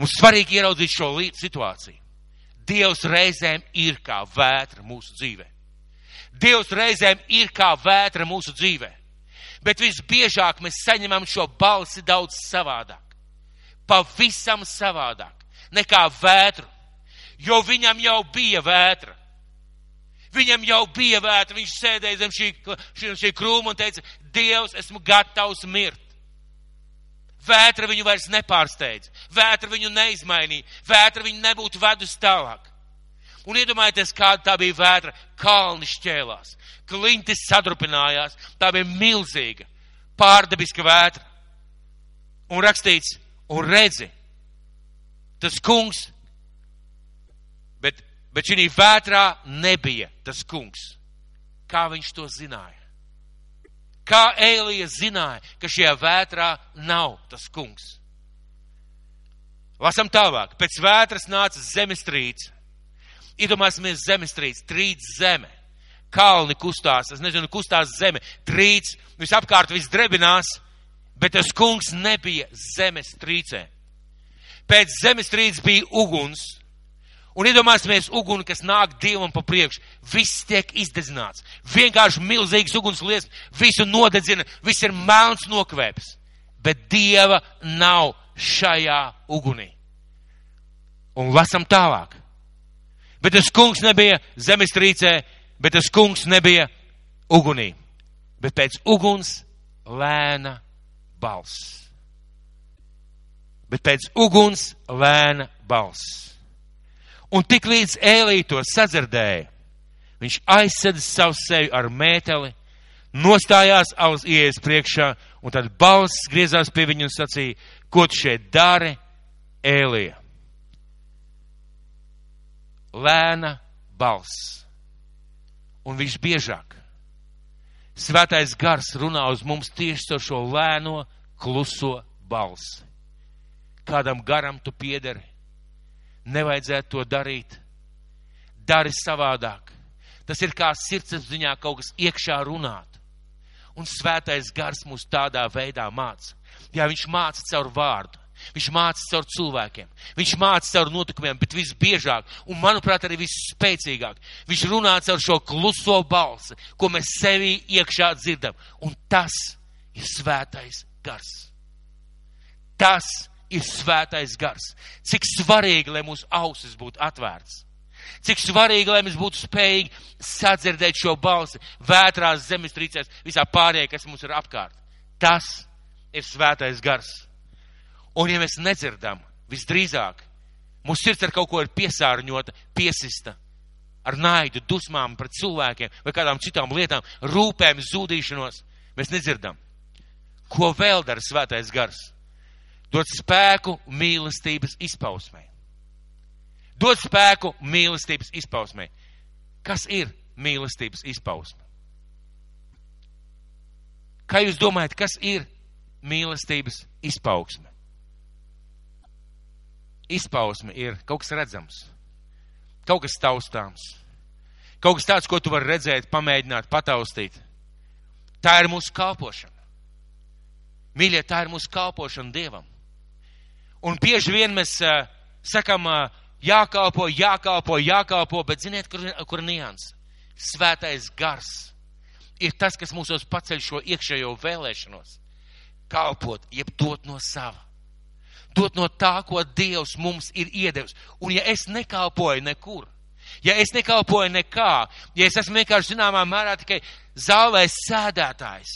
Mums svarīgi ieraudzīt šo situāciju. Dievs reizēm ir kā vētra mūsu dzīvē. Dievs reizēm ir kā vētra mūsu dzīvē. Bet visbiežāk mēs saņemam šo balsi daudz savādāk. Pavisam savādāk nekā vētru. Jo viņam jau bija vētra. Viņam jau bija vētra. Viņš sēdēja zem šī, šī, šī krūma un teica, Dievs, esmu gatavs mirt. Vētra viņu vairs nepārsteidz, vētra viņu neizmainīja, vētra viņu nebūtu vedus tālāk. Un iedomājieties, kāda tā bija vētra. Kalni šķēlās, klintis sadrupinājās, tā bija milzīga, pārdabiska vētra. Un rakstīts, un redzi, tas kungs, bet, bet šī vētrā nebija tas kungs. Kā viņš to zināja? Kā Ēlija zināja, ka šajā vētrā nav tas kungs? Lasam tālāk. Pēc vētras nāca zemestrīce. Iedomāsimies zemestrīce, trīc zeme. Kalni kustās, es nezinu, kustās zeme, trīc, visapkārt viss drebinās, bet tas kungs nebija zemestrīcē. Pēc zemestrīces bija uguns, Un iedomāsimies uguni, kas nāk dievam pa priekšu. Viss tiek izdedzināts. Vienkārši milzīgs uguns liesmas, visu nodedzina, viss ir melns nokvēps. Bet dieva nav šajā ugunī. Un lasam tālāk. Bet tas kungs nebija zemestrīcē, bet tas kungs nebija ugunī. Bet pēc uguns lēna balss. Bet pēc uguns lēna balss. Un tik līdz ēlī to sadzirdēja, viņš aizsēda savu seju ar mēteli, nostājās aus ieejas priekšā, un tad balss griezās pie viņu un sacīja, ko tu šeit dari, ēlija? Lēna balss. Un viņš biežāk. Svētais gars runā uz mums tieši ar šo lēno, kluso balsi. Kādam garam tu piederi? nevajadzētu to darīt. Dari savādāk. Tas ir kā sirdsapziņā kaut kas iekšā runāt. Un svētais gars mūs tādā veidā māca. Jā, viņš māca caur vārdu. Viņš māca caur cilvēkiem, viņš māca caur notikumiem, bet visbiežāk, un manuprāt, arī visspēcīgāk, viņš runā caur šo kluso balsi, ko mēs sevī iekšā dzirdam. Un tas ir svētais gars. Tas ir svētais gars. Cik svarīgi, lai mūsu ausis būtu atvērts. Cik svarīgi, lai mēs būtu spējīgi sadzirdēt šo balsi vētrās zemestrīcēs, visā pārējā, kas mums ir apkārt. Tas ir svētais gars. Un ja mēs nedzirdam, visdrīzāk, mūsu sirds ar kaut ko ir piesārņota, piesista, ar naidu, dusmām pret cilvēkiem vai kādām citām lietām, rūpēm, zudīšanos, mēs nedzirdam. Ko vēl dara svētais gars? dod spēku mīlestības izpausmē. Dod spēku mīlestības izpausmē. Kas ir mīlestības izpausme? Kā jūs domājat, kas ir mīlestības izpausme? Izpausme ir kaut kas redzams, kaut kas taustāms, kaut kas tāds, ko tu vari redzēt, pamēģināt, pataustīt. Tā ir mūsu kalpošana. Mīļie, tā ir mūsu kalpošana Dievam. Un bieži vien mēs uh, sakam, uh, jākalpo, jākalpo, jākalpo, bet ziniet, kur, kur nians? Svētais gars ir tas, kas mūsos paceļ šo iekšējo vēlēšanos. Kalpot, jeb dot no sava. Dot no tā, ko Dievs mums ir iedevis. Un ja es nekalpoju nekur, ja es nekalpoju nekā, ja es esmu vienkārši zināmā mērā tikai zālē sēdētājs,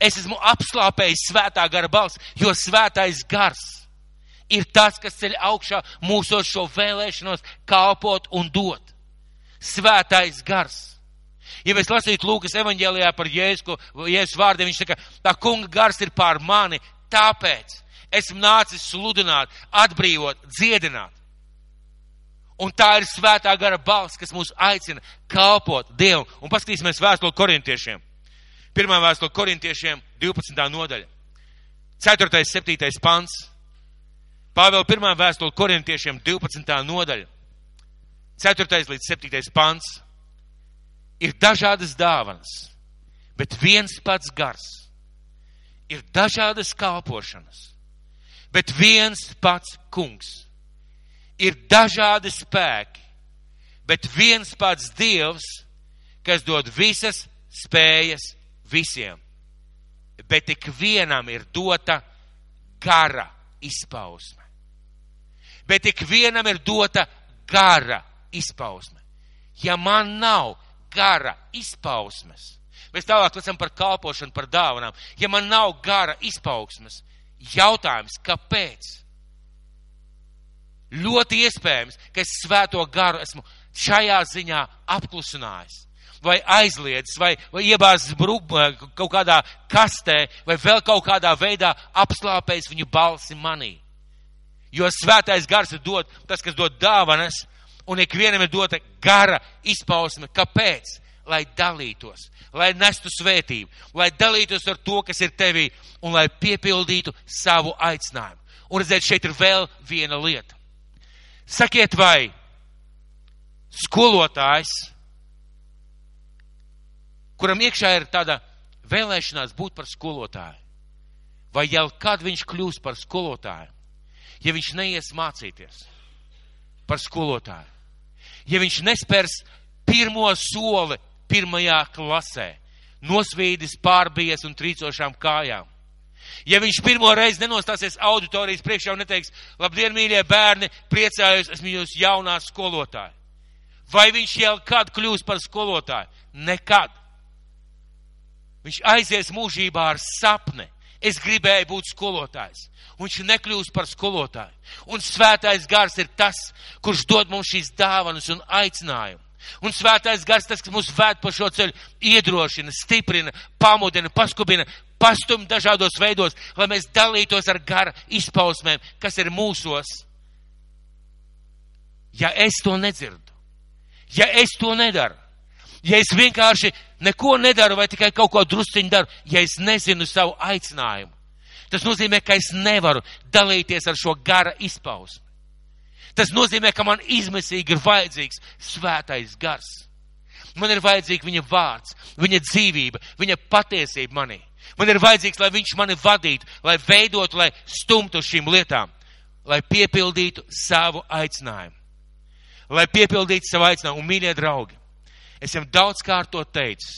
es esmu apslāpējis svētā gara balss, jo svētais gars ir tas, kas ceļ augšā mūsu šo vēlēšanos kalpot un dot. Svētais gars. Ja mēs lasītu Lūkas evaņģēlijā par Jēzu, Jēzus vārdiem, viņš saka, tā kunga gars ir pār mani, tāpēc esmu nācis sludināt, atbrīvot, dziedināt. Un tā ir svētā gara balss, kas mūs aicina kalpot Dievam. Un paskatīsimies vēstuli korintiešiem. Pirmā vēstule korintiešiem 12. nodaļa. 4. 7. pants. Pāvēl pirmā vēstule korintiešiem 12. nodaļa. 4. līdz 7. pants. Ir dažādas dāvanas, bet viens pats gars. Ir dažādas kalpošanas, bet viens pats kungs. Ir dažādi spēki, bet viens pats dievs, kas dod visas spējas visiem, bet ik vienam ir dota gara izpausme. Bet ik vienam ir dota gara izpausme. Ja man nav gara izpausmes, mēs tālāk lasām par kalpošanu, par dāvanām, ja man nav gara izpausmes, jautājums, kāpēc? Ļoti iespējams, ka es svēto garu esmu šajā ziņā apklusinājis vai aizliedzis, vai, vai iebāzis kaut kādā kastē, vai vēl kaut kādā veidā apslāpējis viņu balsi manī. Jo svētais gars ir dod, tas, kas dod dāvanas, un ikvienam ir dota gara izpausme. Kāpēc? Lai dalītos, lai nestu svētību, lai dalītos ar to, kas ir tevī, un lai piepildītu savu aicinājumu. Un redziet, šeit ir vēl viena lieta. Sakiet, vai skolotājs, kuram iekšā ir tāda vēlēšanās būt par skolotāju, vai jau kad viņš kļūs par skolotāju, ja viņš neies mācīties par skolotāju, ja viņš nespērs pirmo soli pirmajā klasē, nosvīdis pārbies un trīcošām kājām. Ja viņš pirmo reizi nenostāsies auditorijas priekšā un neteiks, labdien, mīļie bērni, priecājos, esmu jūs jaunā skolotāja. Vai viņš jau kad kļūs par skolotāju? Nekad. Viņš aizies mūžībā ar sapni. Es gribēju būt skolotājs. Viņš nekļūs par skolotāju. Un svētais gars ir tas, kurš dod mums šīs dāvanas un aicinājumu. Un svētais gars, tas, kas mūs vēd pa šo ceļu, iedrošina, stiprina, pamudina, paskubina, pastum dažādos veidos, lai mēs dalītos ar gara izpausmēm, kas ir mūsos. Ja es to nedzirdu, ja es to nedaru, ja es vienkārši neko nedaru vai tikai kaut ko drusciņu daru, ja es nezinu savu aicinājumu, tas nozīmē, ka es nevaru dalīties ar šo gara izpausmu. Tas nozīmē, ka man izmisīgi ir vajadzīgs svētais gars. Man ir vajadzīga viņa vārds, viņa dzīvība, viņa patiesība manī. Man ir vajadzīgs, lai viņš mani vadītu, lai veidotu, lai stumtu šīm lietām, lai piepildītu savu aicinājumu. Lai piepildītu savu aicinājumu. Un, mīļie draugi, es jau daudz kārt to teicu.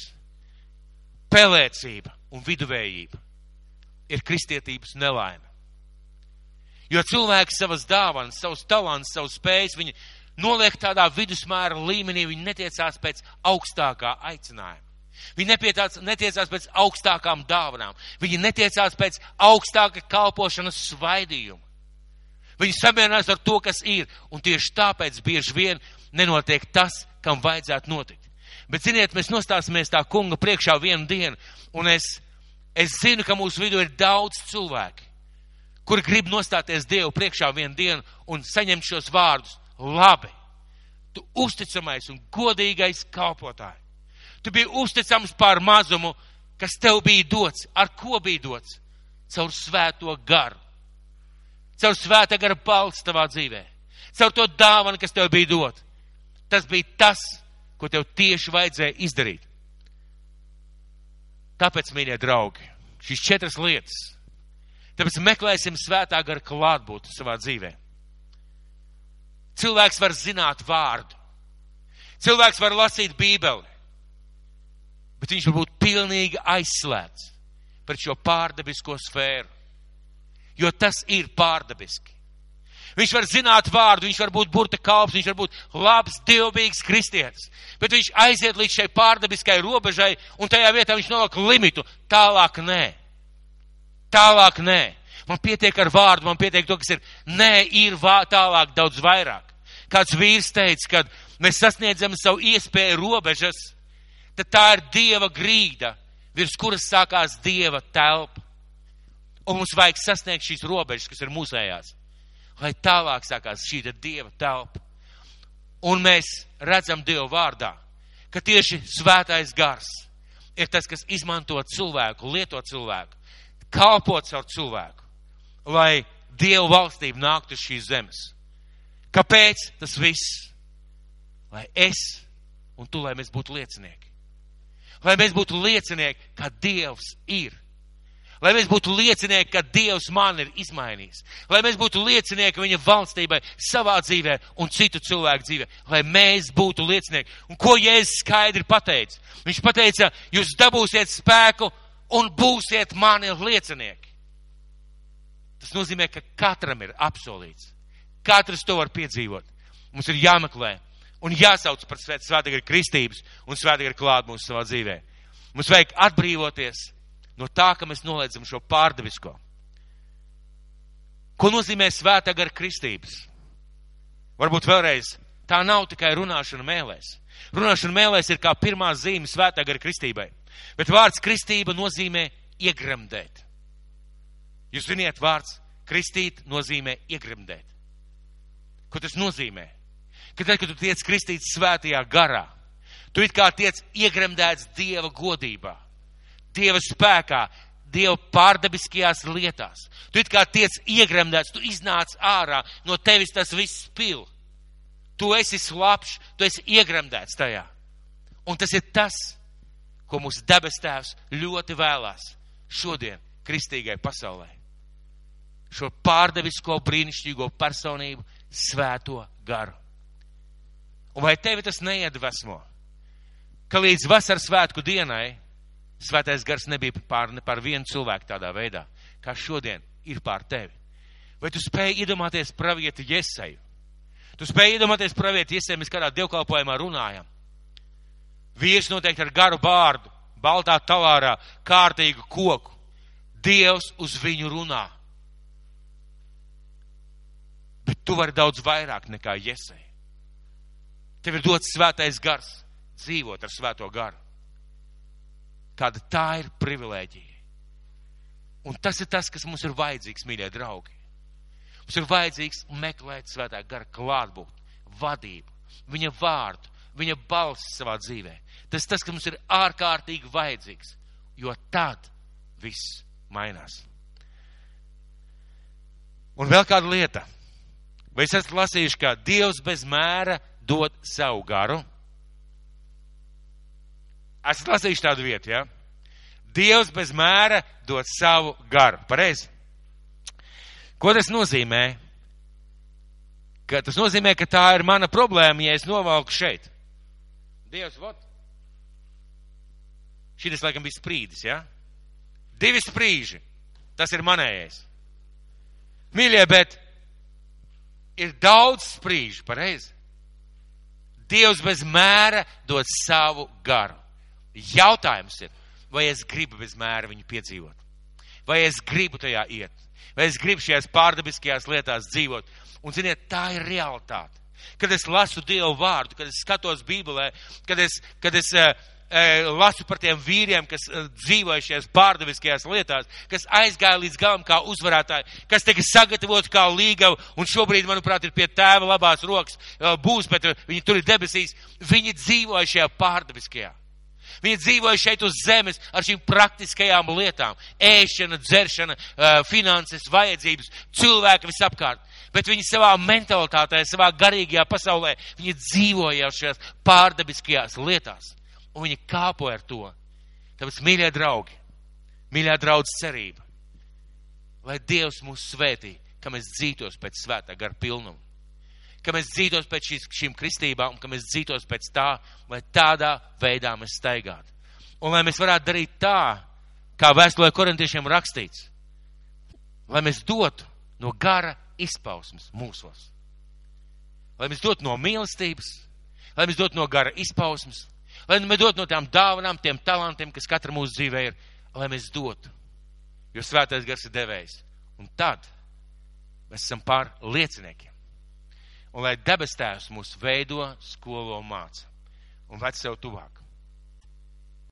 Pelēcība un viduvējība ir kristietības nelaime. Jo cilvēki savas dāvanas, savus talants, savus spējas, viņi noliek tādā vidusmēra līmenī, viņi netiecās pēc augstākā aicinājuma. Viņi nepietās, netiecās pēc augstākām dāvanām. Viņi netiecās pēc augstāka kalpošanas svaidījuma. Viņi samierinās ar to, kas ir, un tieši tāpēc bieži vien nenotiek tas, kam vajadzētu notikt. Bet, ziniet, mēs nostāsimies tā kunga priekšā vienu dienu, un es, es zinu, ka mūsu vidū ir daudz cilvēki, kuri grib nostāties Dievu priekšā vienu dienu un saņemt šos vārdus. Labi, tu uzticamais un godīgais kalpotāji. Tu biji uzticams pār mazumu, kas tev bija dots. Ar ko bija dots? Caur svēto garu. Caur svēta gara balsts tavā dzīvē. Caur to dāvanu, kas tev bija dot. Tas bija tas, ko tev tieši vajadzēja izdarīt. Tāpēc, mīļie draugi, šīs četras lietas. Tāpēc meklēsim svētā gara klātbūtni savā dzīvē. Cilvēks var zināt vārdu. Cilvēks var lasīt Bībeli. Bet viņš var būt pilnīgi aizslēgts pret šo pārdabisko sfēru. Jo tas ir pārdabiski. Viņš var zināt vārdu, viņš var būt burta kalps, viņš var būt labs, dievbijīgs kristietis. Bet viņš aiziet līdz šai pārdabiskai robežai un tajā vietā viņš noliek limitu. Tālāk nē. Tālāk nē. Man pietiek ar vārdu, man pietiek to, kas ir. Nē, ir vā, tālāk daudz vairāk. Kāds vīrs teica, kad mēs sasniedzam savu iespēju robežas, tad tā ir dieva grīda, virs kuras sākās dieva telpa. Un mums vajag sasniegt šīs robežas, kas ir mūsējās lai tālāk sākās šī dieva telpa. Un mēs redzam Dievu vārdā, ka tieši svētais gars ir tas, kas izmanto cilvēku, lieto cilvēku, kalpot caur cilvēku, lai Dievu valstība nāktu uz šīs zemes. Kāpēc tas viss? Lai es un tu, lai mēs būtu liecinieki. Lai mēs būtu liecinieki, ka Dievs ir Lai mēs būtu liecinieki, ka Dievs man ir izmainījis. Lai mēs būtu liecinieki viņa valstībai, savā dzīvē un citu cilvēku dzīvē. Lai mēs būtu liecinieki. Un ko Jēzus skaidri pateica? Viņš pateica, jūs dabūsiet spēku un būsiet mani liecinieki. Tas nozīmē, ka katram ir apsolīts. Katrs to var piedzīvot. Mums ir jāmeklē un jāsauc par svētīgā kristības un svētīgā klāt mūsu savā dzīvē. Mums vajag atbrīvoties no tā, ka mēs noliedzam šo pārdevisko. Ko nozīmē svētā gara kristības? Varbūt vēlreiz, tā nav tikai runāšana mēlēs. Runāšana mēlēs ir kā pirmā zīme svētā gara kristībai. Bet vārds kristība nozīmē iegremdēt. Jūs ziniet, vārds kristīt nozīmē iegremdēt. Ko tas nozīmē? Ka tad, kad tu tiec kristīts svētajā garā, tu it kā tiec iegremdēts Dieva godībā. Dieva spēkā, Dieva pārdabiskajās lietās. Tu it kā tiec iegremdēts, tu iznāc ārā, no tevis tas viss pil. Tu esi slapš, tu esi iegremdēts tajā. Un tas ir tas, ko mūsu debes tēvs ļoti vēlās šodien kristīgai pasaulē. Šo pārdevisko brīnišķīgo personību, svēto garu. Un vai tevi tas neiedvesmo? Ka līdz vasaras svētku dienai svētais gars nebija pār, ne par vienu cilvēku tādā veidā, kā šodien ir pār tevi. Vai tu spēj iedomāties pravieti Jeseju? Tu spēj iedomāties pravieti Jeseju, mēs kādā dievkalpojumā runājam. Vīrs noteikti ar garu bārdu, baltā talārā, kārtīgu koku. Dievs uz viņu runā. Bet tu vari daudz vairāk nekā Jesei. Tev ir dots svētais gars, dzīvot ar svēto garu. Kāda tā ir privilēģija. Un tas ir tas, kas mums ir vajadzīgs, mīļie draugi. Mums ir vajadzīgs meklēt svētā gara klātbūt, vadību, viņa vārdu, viņa balss savā dzīvē. Tas tas, kas mums ir ārkārtīgi vajadzīgs, jo tad viss mainās. Un vēl kāda lieta. Vai es esmu lasījuši, ka Dievs bez mēra dod savu garu? Esat lasījuši tādu vietu, jā? Ja? Dievs bez mēra dod savu garu. Pareizi? Ko tas nozīmē? Ka tas nozīmē, ka tā ir mana problēma, ja es novalku šeit. Dievs, vot. Šis laikam bija sprīdis, jā? Ja? Divi sprīži. Tas ir manējais. Mīļie, bet ir daudz sprīžu, pareizi. Dievs bez mēra dod savu garu. Jautājums ir, vai es gribu bez mēra viņu piedzīvot? Vai es gribu tajā iet? Vai es gribu šajās pārdabiskajās lietās dzīvot? Un, ziniet, tā ir realitāte. Kad es lasu Dievu vārdu, kad es skatos Bībelē, kad es, kad es uh, lasu par tiem vīriem, kas dzīvojušies pārdeviskajās lietās, kas aizgāja līdz galam kā uzvarētāji, kas tika sagatavoti kā līgava un šobrīd, manuprāt, ir pie tēva labās rokas būs, bet viņi tur ir debesīs. Viņi dzīvoja šajā pārdeviskajā. Viņi dzīvoja šeit uz zemes ar šīm praktiskajām lietām - ēšana, dzeršana, finanses, vajadzības, cilvēki visapkārt. Bet viņi savā mentalitātē, savā garīgajā pasaulē, viņi dzīvoja šajās pārdabiskajās lietās un viņi kāpoja ar to. Tāpēc, mīļie draugi, mīļā draudz cerība, lai Dievs mūs svētī, ka mēs dzītos pēc svētā gara pilnuma, ka mēs dzītos pēc šīs, šīm kristībām, un ka mēs dzītos pēc tā, lai tādā veidā mēs staigātu. Un lai mēs varētu darīt tā, kā vēstulē korintiešiem rakstīts, lai mēs dotu no gara izpausmes mūsos. Lai mēs dotu no mīlestības, lai mēs dotu no gara izpausmes, lai mēs dotu no tām dāvanām, tiem talantiem, kas katra mūsu dzīvē ir, lai mēs dotu. Jo svētais gars ir devējs. Un tad mēs esam pār lieciniekiem. Un lai debes tēvs mūs veido, skolo māca. Un ved sev tuvāk.